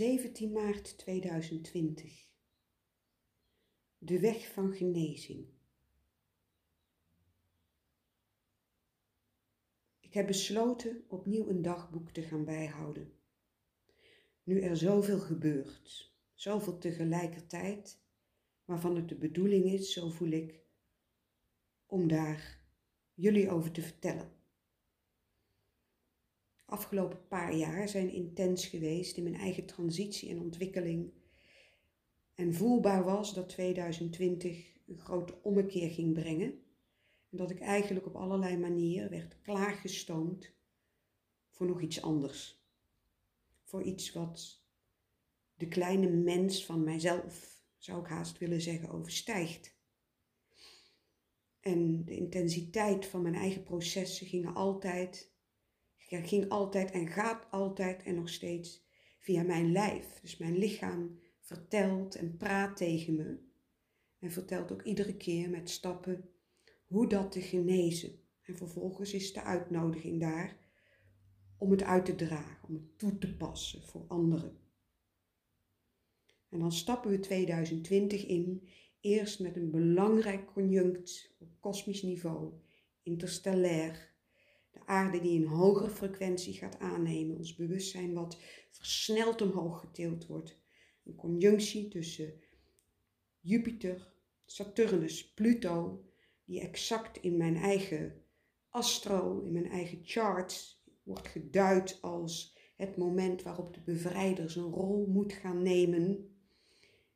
17 maart 2020. De weg van genezing. Ik heb besloten opnieuw een dagboek te gaan bijhouden. Nu er zoveel gebeurt, zoveel tegelijkertijd, waarvan het de bedoeling is, zo voel ik, om daar jullie over te vertellen afgelopen paar jaar zijn intens geweest in mijn eigen transitie en ontwikkeling. En voelbaar was dat 2020 een grote ommekeer ging brengen. En dat ik eigenlijk op allerlei manieren werd klaargestoomd voor nog iets anders. Voor iets wat de kleine mens van mijzelf, zou ik haast willen zeggen, overstijgt. En de intensiteit van mijn eigen processen gingen altijd ging altijd en gaat altijd en nog steeds via mijn lijf. Dus mijn lichaam vertelt en praat tegen me. En vertelt ook iedere keer met stappen hoe dat te genezen. En vervolgens is de uitnodiging daar om het uit te dragen, om het toe te passen voor anderen. En dan stappen we 2020 in, eerst met een belangrijk conjunct op kosmisch niveau, interstellair, de aarde die een hogere frequentie gaat aannemen, ons bewustzijn wat versneld omhoog getild wordt. Een conjunctie tussen Jupiter, Saturnus, Pluto, die exact in mijn eigen astro, in mijn eigen chart, wordt geduid als het moment waarop de bevrijder zijn rol moet gaan nemen.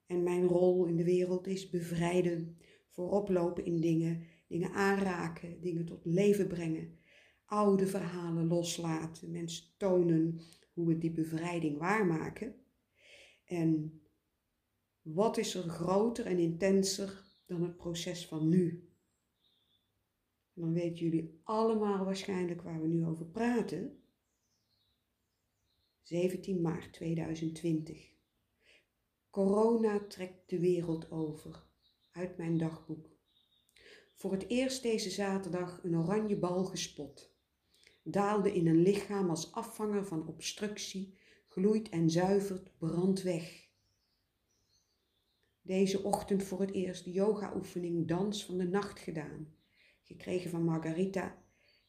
En mijn rol in de wereld is bevrijden, vooroplopen in dingen, dingen aanraken, dingen tot leven brengen oude verhalen loslaten, mensen tonen hoe we die bevrijding waarmaken. En wat is er groter en intenser dan het proces van nu? Dan weten jullie allemaal waarschijnlijk waar we nu over praten. 17 maart 2020. Corona trekt de wereld over. Uit mijn dagboek. Voor het eerst deze zaterdag een oranje bal gespot daalde in een lichaam als afvanger van obstructie, gloeit en zuivert, brandt weg. Deze ochtend voor het eerst de yoga-oefening Dans van de Nacht gedaan, gekregen van Margarita,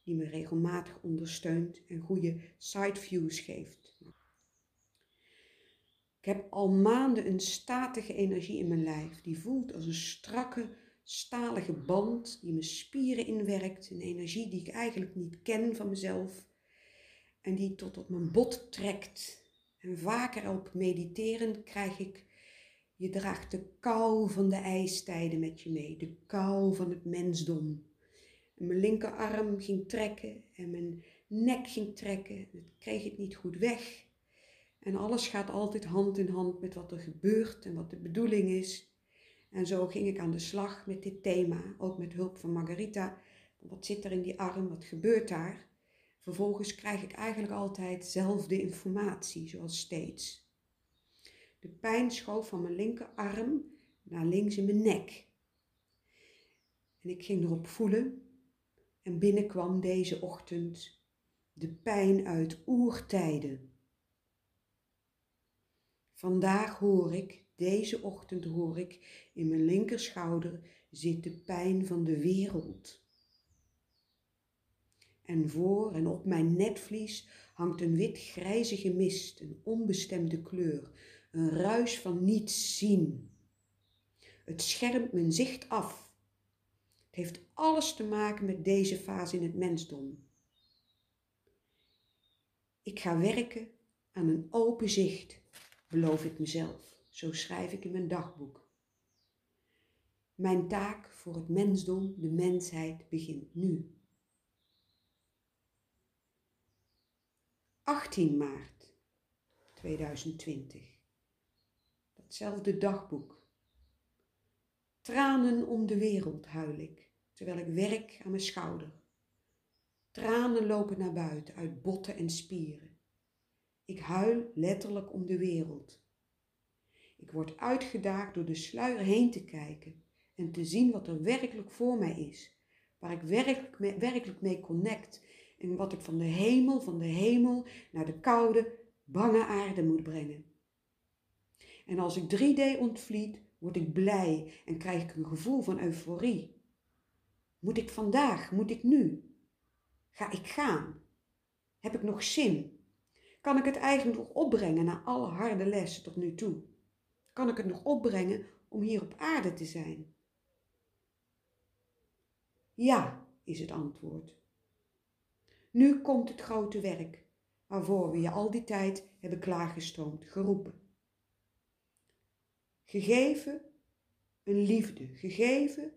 die me regelmatig ondersteunt en goede sideviews geeft. Ik heb al maanden een statige energie in mijn lijf, die voelt als een strakke, stalige band die mijn spieren inwerkt. Een energie die ik eigenlijk niet ken van mezelf. En die tot op mijn bot trekt. En vaker op mediteren krijg ik, je draagt de kou van de ijstijden met je mee. De kou van het mensdom. En mijn linkerarm ging trekken en mijn nek ging trekken. Ik kreeg het niet goed weg. En alles gaat altijd hand in hand met wat er gebeurt en wat de bedoeling is. En zo ging ik aan de slag met dit thema, ook met hulp van Margarita. Wat zit er in die arm? Wat gebeurt daar? Vervolgens krijg ik eigenlijk altijd zelf de informatie, zoals steeds. De pijn schoof van mijn linkerarm naar links in mijn nek. En ik ging erop voelen en binnenkwam deze ochtend de pijn uit oertijden. Vandaag hoor ik deze ochtend hoor ik in mijn linkerschouder zit de pijn van de wereld. En voor en op mijn netvlies hangt een wit-grijzige mist, een onbestemde kleur, een ruis van niets zien. Het schermt mijn zicht af. Het heeft alles te maken met deze fase in het mensdom. Ik ga werken aan een open zicht, beloof ik mezelf. Zo schrijf ik in mijn dagboek. Mijn taak voor het mensdom, de mensheid, begint nu. 18 maart 2020. Datzelfde dagboek. Tranen om de wereld huil ik, terwijl ik werk aan mijn schouder. Tranen lopen naar buiten uit botten en spieren. Ik huil letterlijk om de wereld ik word uitgedaagd door de sluier heen te kijken en te zien wat er werkelijk voor mij is. Waar ik werkelijk mee, connect en wat ik van de hemel, van de hemel naar de koude, bange aarde moet brengen. En als ik 3D ontvliet, word ik blij en krijg ik een gevoel van euforie. Moet ik vandaag? Moet ik nu? Ga ik gaan? Heb ik nog zin? Kan ik het eigenlijk nog opbrengen na alle harde lessen tot nu toe? Kan ik het nog opbrengen om hier op aarde te zijn? Ja, is het antwoord. Nu komt het grote werk, waarvoor we je al die tijd hebben klaargestoomd, geroepen. Gegeven een liefde, gegeven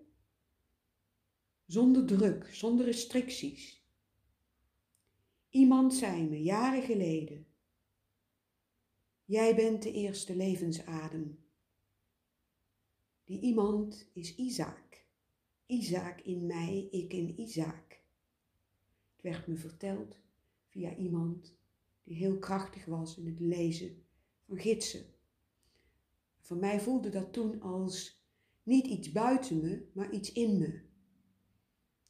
zonder druk, zonder restricties. Iemand zei me jaren geleden, jij bent de eerste levensadem. Die iemand is Isaac. Isaac in mij, ik in Isaac. Het werd me verteld via iemand die heel krachtig was in het lezen van gidsen. Voor mij voelde dat toen als niet iets buiten me, maar iets in me.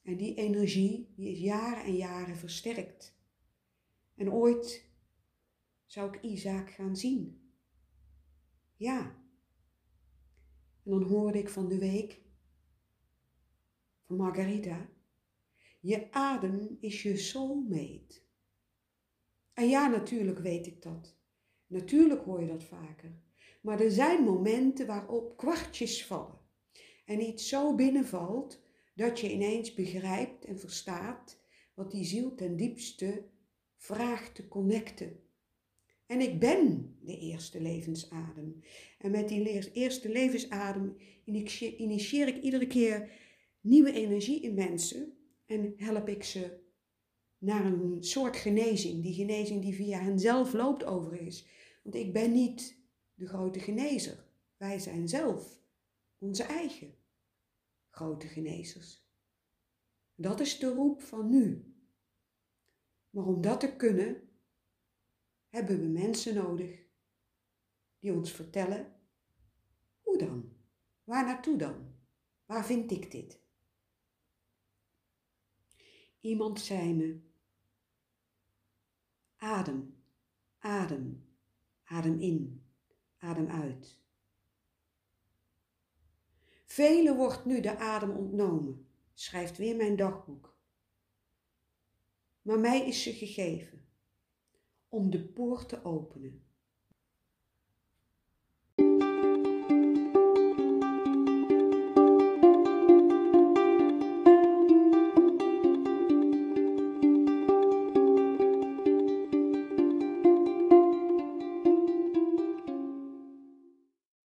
En die energie die is jaren en jaren versterkt. En ooit zou ik Isaac gaan zien. Ja. En dan hoorde ik van de week van Margarita, je adem is je soulmate. En ja, natuurlijk weet ik dat. Natuurlijk hoor je dat vaker. Maar er zijn momenten waarop kwartjes vallen. En iets zo binnenvalt dat je ineens begrijpt en verstaat wat die ziel ten diepste vraagt te connecten. En ik ben de eerste levensadem. En met die eerste levensadem initieer ik iedere keer nieuwe energie in mensen en help ik ze naar een soort genezing. Die genezing die via henzelf loopt overigens. Want ik ben niet de grote genezer. Wij zijn zelf onze eigen grote genezers. Dat is de roep van nu. Maar om dat te kunnen, hebben we mensen nodig die ons vertellen, hoe dan? Waar naartoe dan? Waar vind ik dit? Iemand zei me, adem, adem, adem in, adem uit. Velen wordt nu de adem ontnomen, schrijft weer mijn dagboek. Maar mij is ze gegeven om de poort te openen